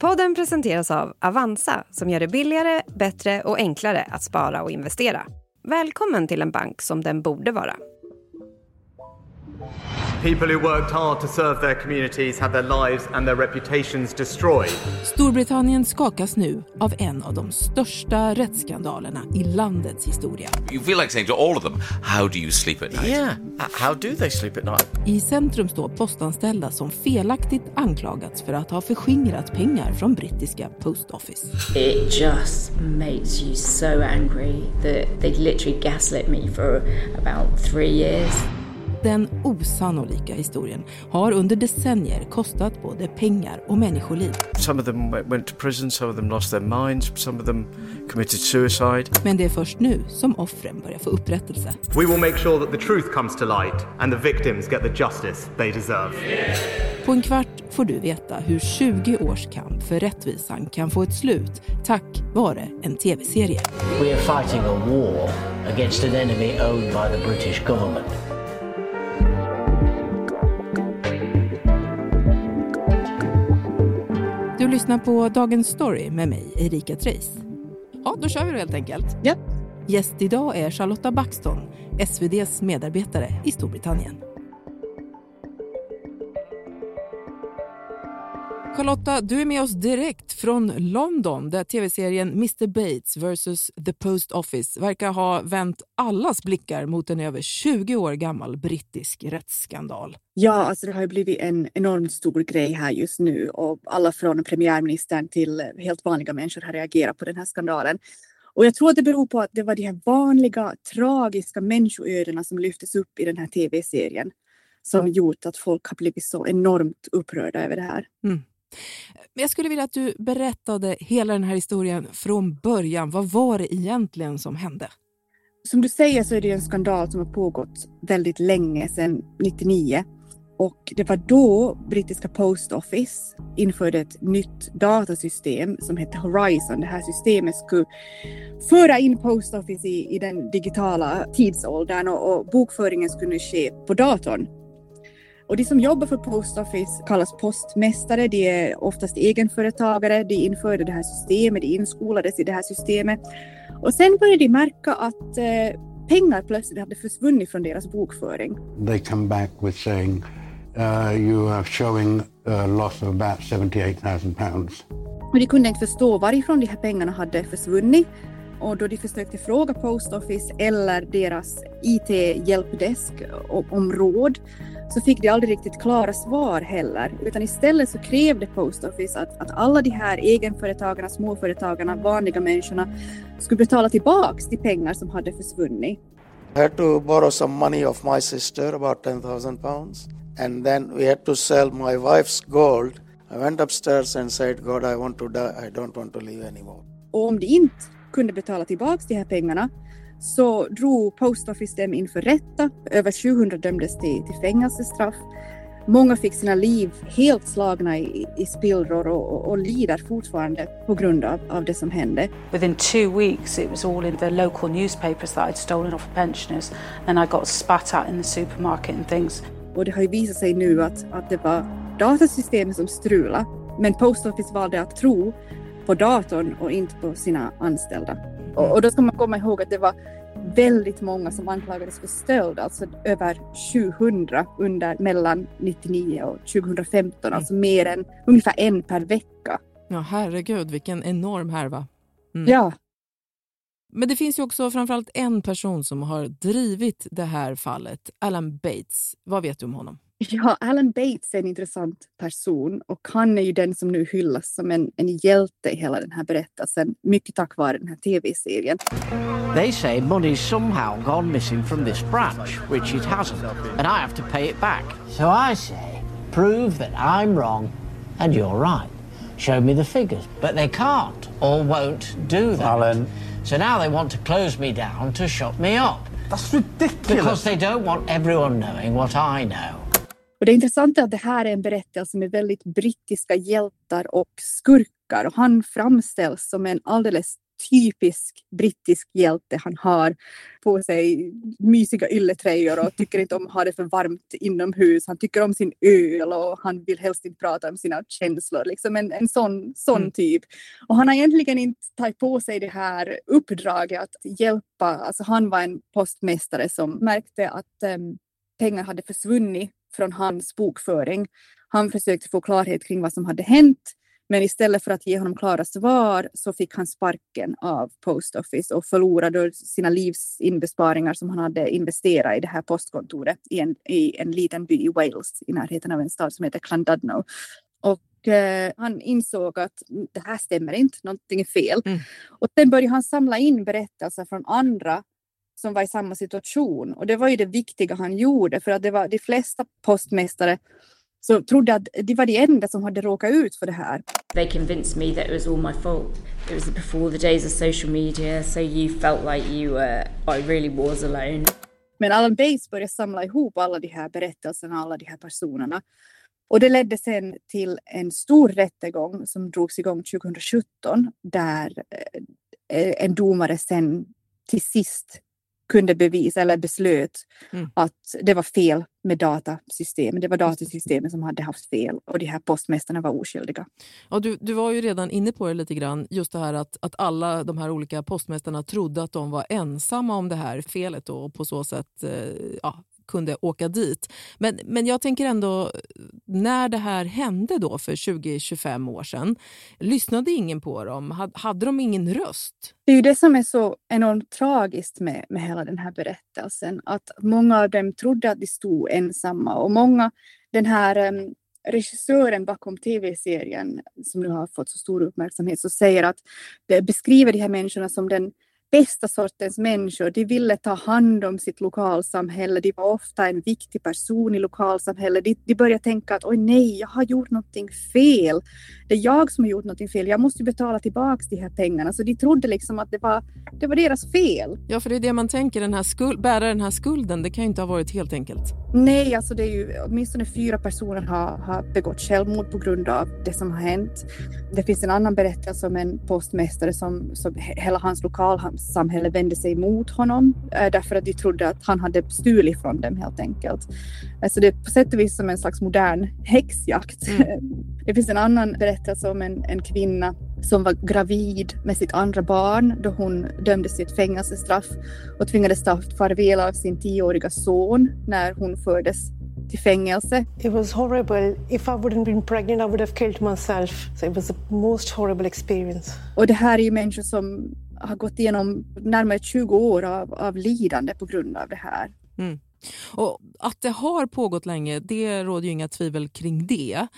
Podden presenteras av Avanza som gör det billigare, bättre och enklare att spara och investera. Välkommen till en bank som den borde vara. People who worked hard to serve their communities had their lives and their reputations destroyed. Storbritannien skakas nu av en av de största rättsskandalerna i landets historia. You feel like saying to all of them, how do you sleep at night? Yeah, how do they sleep at night? I centrum står postanställda som felaktigt anklagats för att ha förskingrat pengar från brittiska Post Office. It just makes you so angry that they literally gaslit me for about three years. Den osannolika historien har under decennier kostat både pengar och människoliv. Some of them went to prison, some of them lost their minds, some of them committed suicide. Men det är först nu som offren börjar få upprättelse. We will make sure that the truth comes to light and the victims get the justice they deserve. På en kvart får du veta hur 20 års kamp för rättvisan kan få ett slut tack vare en tv-serie. We are fighting a war against an enemy owned by the British government. Du lyssnar på Dagens Story med mig, Erika Treijs. Ja, då kör vi då helt enkelt. Ja. Gäst idag är Charlotta Baxton, SVDs medarbetare i Storbritannien. Charlotta, du är med oss direkt från London där tv-serien Mr Bates vs The Post Office verkar ha vänt allas blickar mot en över 20 år gammal brittisk rättsskandal. Ja, alltså det har blivit en enormt stor grej här just nu och alla från premiärministern till helt vanliga människor har reagerat på den här skandalen. Och jag tror att det beror på att det var de här vanliga tragiska människoödena som lyftes upp i den här tv-serien som gjort att folk har blivit så enormt upprörda över det här. Mm. Men jag skulle vilja att du berättade hela den här historien från början. Vad var det egentligen som hände? Som du säger så är det en skandal som har pågått väldigt länge, sedan 99. Och det var då brittiska Post Office införde ett nytt datasystem som hette Horizon. Det här systemet skulle föra in Post Office i, i den digitala tidsåldern och, och bokföringen skulle ske på datorn. Och de som jobbar för Post Office kallas postmästare. De är oftast egenföretagare. De införde det här systemet, de inskolades i det här systemet. Och sen började de märka att eh, pengar plötsligt hade försvunnit från deras bokföring. They come back with saying uh, you are showing a loss of about 78,000 pounds. Och de kunde inte förstå varifrån de här pengarna hade försvunnit. Och då de försökte fråga Post Office eller deras IT-hjälpdesk om råd så fick de aldrig riktigt klara svar heller, utan istället så krävde Post Office att, att alla de här egenföretagarna, småföretagarna, vanliga människorna skulle betala tillbaks de pengar som hade försvunnit. I had to borrow some money of my sister, about 10,000 pounds, and then we had to sell my wife's gold. I went upstairs and said, God, I want to die. I don't want to live anymore. Och om de inte kunde betala tillbaks de här pengarna så drog Post Office dem inför rätta. Över 700 dömdes till, till fängelsestraff. Många fick sina liv helt slagna i, i spillror och, och, och, lider fortfarande på grund av, av det som hände. Within two weeks it was all in the local newspapers that I'd stolen off pensioners and I got spat at in the supermarket and things. Och det har ju visat sig nu att, att det var datasystemet som strulade men Post Office valde att tro på datorn och inte på sina anställda. Och, och då ska man komma ihåg att det var väldigt många som anklagades för stöld, alltså över 700 under mellan 99 och 2015, mm. alltså mer än ungefär en per vecka. Ja, herregud, vilken enorm härva. Mm. Ja. Men det finns ju också framförallt en person som har drivit det här fallet, Alan Bates. Vad vet du om honom? Ja, Alan Bates är en intressant person och han är ju den som nu hyllas som en, en hjälte i hela den här berättelsen, mycket tack vare den här tv-serien. They say money's somehow gone missing from this branch, which it hasn't, and I have to pay it back. So I say, prove that I'm wrong and you're right. Show me the figures, but they can't or won't do that. Alan. So now they want to close me down to shut me up. That's ridiculous. Because they don't want everyone knowing what I know. Och det intressanta är att det här är en berättelse med väldigt brittiska hjältar och skurkar och han framställs som en alldeles typisk brittisk hjälte. Han har på sig mysiga ylletröjor och tycker inte om att ha det för varmt inomhus. Han tycker om sin öl och han vill helst inte prata om sina känslor. Liksom en, en sån, sån mm. typ. Och han har egentligen inte tagit på sig det här uppdraget att hjälpa. Alltså han var en postmästare som märkte att um, pengar hade försvunnit från hans bokföring. Han försökte få klarhet kring vad som hade hänt men istället för att ge honom klara svar så fick han sparken av Post Office och förlorade sina livsinbesparingar som han hade investerat i det här postkontoret i en, i en liten by i Wales i närheten av en stad som heter Llandudno. Och eh, han insåg att det här stämmer inte, någonting är fel. Mm. Och sen började han samla in berättelser från andra som var i samma situation. Och det var ju det viktiga han gjorde för att det var de flesta postmästare så trodde att de var de enda som hade råkat ut för det här. They convinced me that it was all my fault. It was before the days of social media, so you felt like you were, I really was alone. Men Alan Bates började samla ihop alla de här berättelserna, alla de här personerna. Och det ledde sen till en stor rättegång som drogs igång 2017 där eh, en domare sen till sist kunde bevisa eller beslöt mm. att det var fel med datasystemet. Det var datasystemet som hade haft fel och de här postmästarna var oskyldiga. Ja, du, du var ju redan inne på det lite grann, just det här att, att alla de här olika postmästarna trodde att de var ensamma om det här felet och på så sätt eh, ja, kunde åka dit. Men, men jag tänker ändå, när det här hände då för 20-25 år sedan, lyssnade ingen på dem? Hade de ingen röst? Det är ju det som är så enormt tragiskt med, med hela den här berättelsen, att många av dem trodde att de stod ensamma och många, den här um, regissören bakom tv-serien som nu har fått så stor uppmärksamhet, så säger att beskriver de här människorna som den bästa sortens människor. De ville ta hand om sitt lokalsamhälle. De var ofta en viktig person i lokalsamhället. De, de började tänka att oj nej, jag har gjort någonting fel. Det är jag som har gjort någonting fel. Jag måste betala tillbaka de här pengarna. Så de trodde liksom att det var, det var deras fel. Ja, för det är det man tänker, den här skuld, bära den här skulden, det kan ju inte ha varit helt enkelt. Nej, alltså det är ju åtminstone fyra personer har, har begått självmord på grund av det som har hänt. Det finns en annan berättelse om en postmästare som, som hela hans lokalsamhälle vände sig mot honom äh, därför att de trodde att han hade stulit från dem helt enkelt. Alltså det är på sätt och vis som en slags modern häxjakt. Mm. Det finns en annan berättelse om en, en kvinna som var gravid med sitt andra barn då hon dömdes till ett fängelsestraff och tvingades ta farväl av sin tioåriga son när hon fördes till fängelse. It was horrible. If I wouldn't been pregnant I would have killed myself. So it was the most horrible experience. Och det här är ju människor som har gått igenom närmare 20 år av, av lidande på grund av det här. Mm. Och Att det har pågått länge, det råder ju inga tvivel kring det.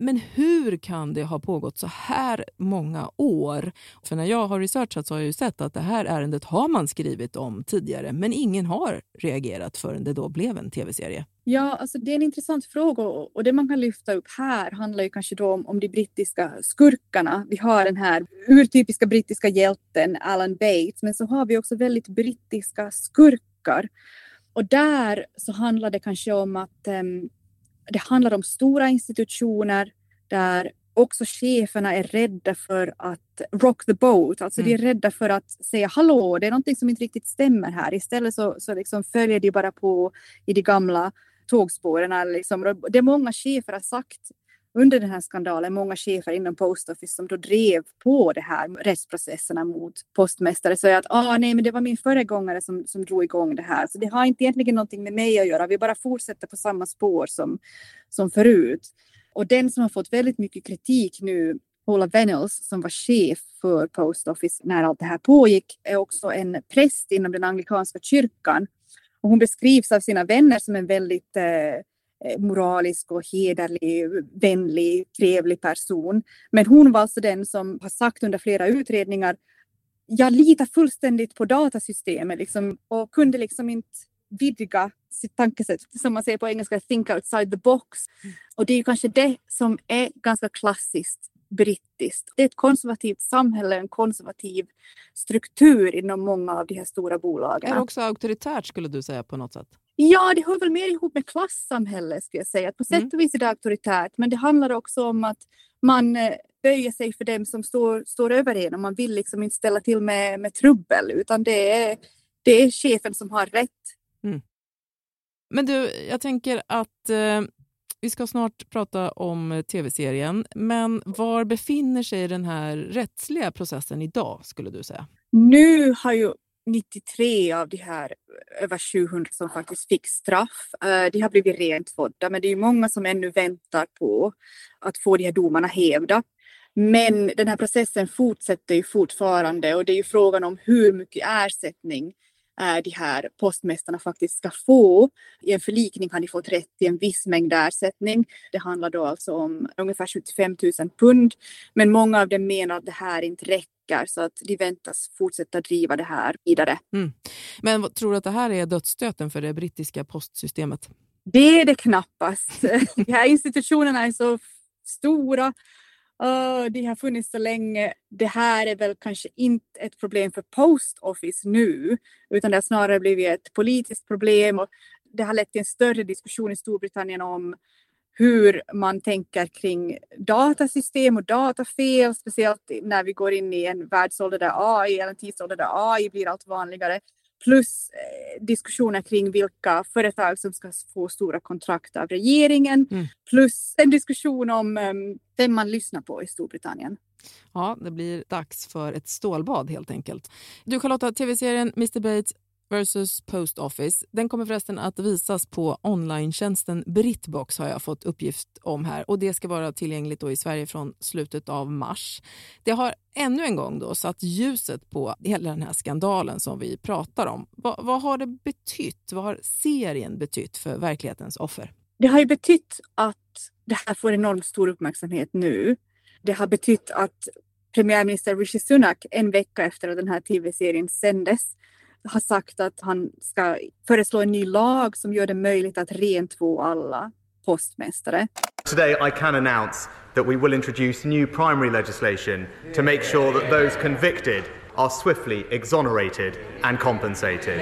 Men hur kan det ha pågått så här många år? För när jag har researchat så har jag ju sett att det här ärendet har man skrivit om tidigare men ingen har reagerat förrän det då blev en tv-serie. Ja, alltså det är en intressant fråga och det man kan lyfta upp här handlar ju kanske då om, om de brittiska skurkarna. Vi har den här urtypiska brittiska hjälten Alan Bates men så har vi också väldigt brittiska skurkar. Och där så handlar det kanske om att um, det handlar om stora institutioner där också cheferna är rädda för att rock the boat, alltså mm. de är mm. rädda för att säga hallå, det är någonting som inte riktigt stämmer här. Istället så, så liksom följer de bara på i de gamla tågspåren. Liksom. Det många chefer har sagt under den här skandalen många chefer inom Post Office som då drev på det här rättsprocesserna mot postmästare Så att ah, nej, men det var min föregångare som, som drog igång det här. Så det har inte egentligen någonting med mig att göra. Vi bara fortsätter på samma spår som, som förut. Och den som har fått väldigt mycket kritik nu Paula Venables som var chef för Post Office när allt det här pågick är också en präst inom den anglikanska kyrkan. Och hon beskrivs av sina vänner som en väldigt Eh, Eh, moralisk och hederlig, vänlig, trevlig person. Men hon var alltså den som har sagt under flera utredningar jag litar fullständigt på datasystemet liksom, och kunde liksom inte vidga sitt tankesätt, som man säger på engelska, think outside the box. Och det är ju kanske det som är ganska klassiskt brittiskt. Det är ett konservativt samhälle, en konservativ struktur inom många av de här stora bolagen. Är det också auktoritärt skulle du säga på något sätt? Ja, det hör väl mer ihop med klassamhälle skulle jag säga. På sätt mm. och vis är det auktoritärt, men det handlar också om att man eh, böja sig för dem som står, står över en och man vill liksom inte ställa till med, med trubbel utan det är, det är chefen som har rätt. Mm. Men du, jag tänker att eh, vi ska snart prata om tv-serien, men var befinner sig den här rättsliga processen idag skulle du säga? Nu har ju 93 av de här eh, över 700 som faktiskt fick straff, eh, de har blivit rent fådda, men det är många som ännu väntar på att få de här domarna hävda. Men den här processen fortsätter ju fortfarande och det är ju frågan om hur mycket ersättning de här postmästarna faktiskt ska få. I en förlikning har de fått rätt till en viss mängd ersättning. Det handlar då alltså om ungefär 75 000 pund. Men många av dem menar att det här inte räcker så att de väntas fortsätta driva det här vidare. Mm. Men tror du att det här är dödsstöten för det brittiska postsystemet? Det är det knappast. de här institutionerna är så stora Oh, det har funnits så länge. Det här är väl kanske inte ett problem för Post Office nu, utan det har snarare blivit ett politiskt problem och det har lett till en större diskussion i Storbritannien om hur man tänker kring datasystem och datafel, speciellt när vi går in i en världsålder där AI, eller en tidsålder där AI blir allt vanligare. Plus eh, diskussioner kring vilka företag som ska få stora kontrakt av regeringen. Mm. Plus en diskussion om um, vem man lyssnar på i Storbritannien. Ja, det blir dags för ett stålbad helt enkelt. Du Charlotta, tv-serien Mr Bates versus Post Office. Den kommer förresten att visas på online-tjänsten Britbox har jag fått uppgift om här och det ska vara tillgängligt då i Sverige från slutet av mars. Det har ännu en gång då satt ljuset på hela den här skandalen som vi pratar om. Va, vad har det betytt? Vad har serien betytt för verklighetens offer? Det har ju betytt att det här får enormt stor uppmärksamhet nu. Det har betytt att premiärminister Rishi Sunak en vecka efter att den här tv-serien sändes har sagt att han ska föreslå en ny lag som gör det möjligt att rentvå alla postmästare. Today I can announce that we will introduce new primary legislation to make sure that those convicted are swiftly exonerated and compensated.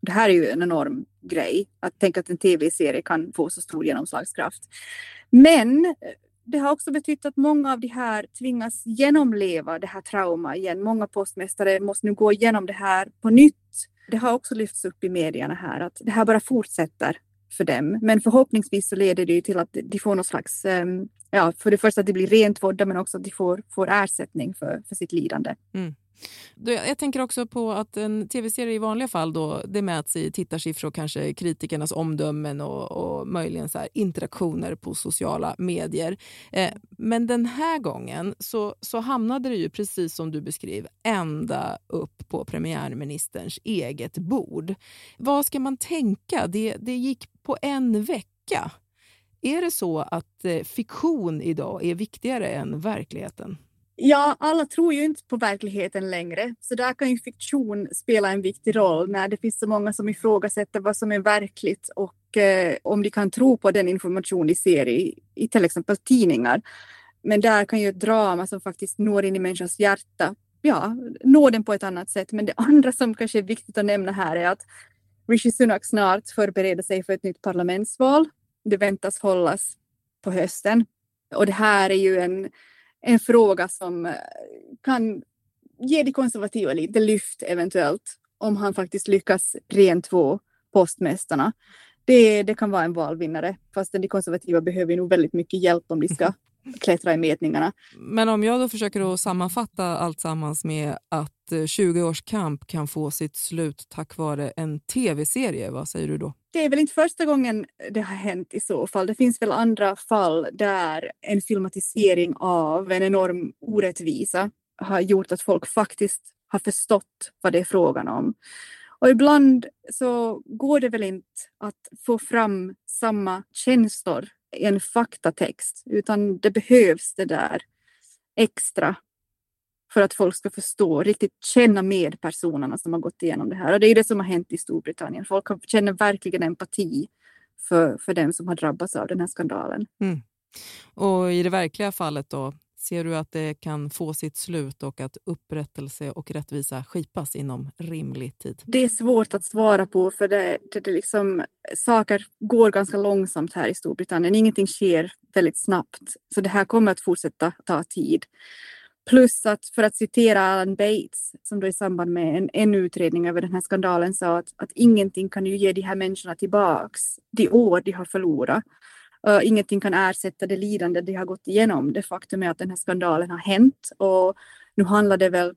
Det här är ju en enorm grej, att tänka att en tv-serie kan få så stor genomslagskraft. Men det har också betytt att många av de här tvingas genomleva det här trauma igen. Många postmästare måste nu gå igenom det här på nytt. Det har också lyfts upp i medierna här att det här bara fortsätter för dem. Men förhoppningsvis så leder det ju till att de får någon slags, ehm, ja, för det första att de blir rentvådda men också att de får, får ersättning för, för sitt lidande. Mm. Jag tänker också på att en tv-serie i vanliga fall då, det mäts i tittarsiffror kanske kritikernas omdömen och, och möjligen så interaktioner på sociala medier. Eh, men den här gången så, så hamnade det ju precis som du beskrev ända upp på premiärministerns eget bord. Vad ska man tänka? Det, det gick på en vecka. Är det så att eh, fiktion idag är viktigare än verkligheten? Ja, alla tror ju inte på verkligheten längre, så där kan ju fiktion spela en viktig roll när det finns så många som ifrågasätter vad som är verkligt och eh, om de kan tro på den information de ser i, i till exempel tidningar. Men där kan ju ett drama som faktiskt når in i människans hjärta, ja, nå den på ett annat sätt. Men det andra som kanske är viktigt att nämna här är att Rishi Sunak snart förbereder sig för ett nytt parlamentsval. Det väntas hållas på hösten. Och det här är ju en en fråga som eh, kan ge de konservativa lite lyft eventuellt om han faktiskt lyckas rentvå postmästarna. Det, det kan vara en valvinnare, fast de konservativa behöver nog väldigt mycket hjälp om de ska klättra i mätningarna. Men om jag då försöker att sammanfatta allt sammans med att 20 eh, års kamp kan få sitt slut tack vare en tv-serie, vad säger du då? Det är väl inte första gången det har hänt i så fall. Det finns väl andra fall där en filmatisering av en enorm orättvisa har gjort att folk faktiskt har förstått vad det är frågan om. Och ibland så går det väl inte att få fram samma känslor en faktatext, utan det behövs det där extra för att folk ska förstå, riktigt känna med personerna som har gått igenom det här. Och det är det som har hänt i Storbritannien. Folk känner verkligen empati för, för den som har drabbats av den här skandalen. Mm. Och i det verkliga fallet då, ser du att det kan få sitt slut och att upprättelse och rättvisa skipas inom rimlig tid? Det är svårt att svara på för det, det, det liksom, saker går ganska långsamt här i Storbritannien. Ingenting sker väldigt snabbt, så det här kommer att fortsätta ta tid. Plus att, för att citera Alan Bates, som då i samband med en, en utredning över den här skandalen sa att, att ingenting kan ju ge de här människorna tillbaks de år de har förlorat. Uh, ingenting kan ersätta det lidande de har gått igenom. Det faktum är att den här skandalen har hänt och nu handlar det väl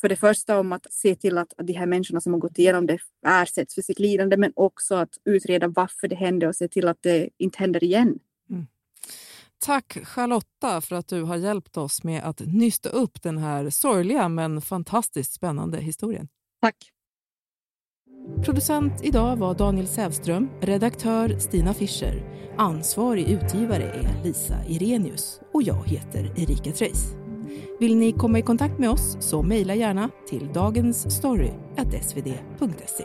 för det första om att se till att, de här människorna som har gått igenom det ersätts för sitt lidande men också att utreda varför det hände och se till att det inte händer igen. Mm. Tack Charlotta för att du har hjälpt oss med att nysta upp den här sorgliga men fantastiskt spännande historien. Tack. Producent idag var Daniel Sävström, redaktör Stina Fischer, ansvarig utgivare är Lisa Irenius och jag heter Erika Treijs. Vill ni komma i kontakt med oss så mejla gärna till dagensstory.svd.se.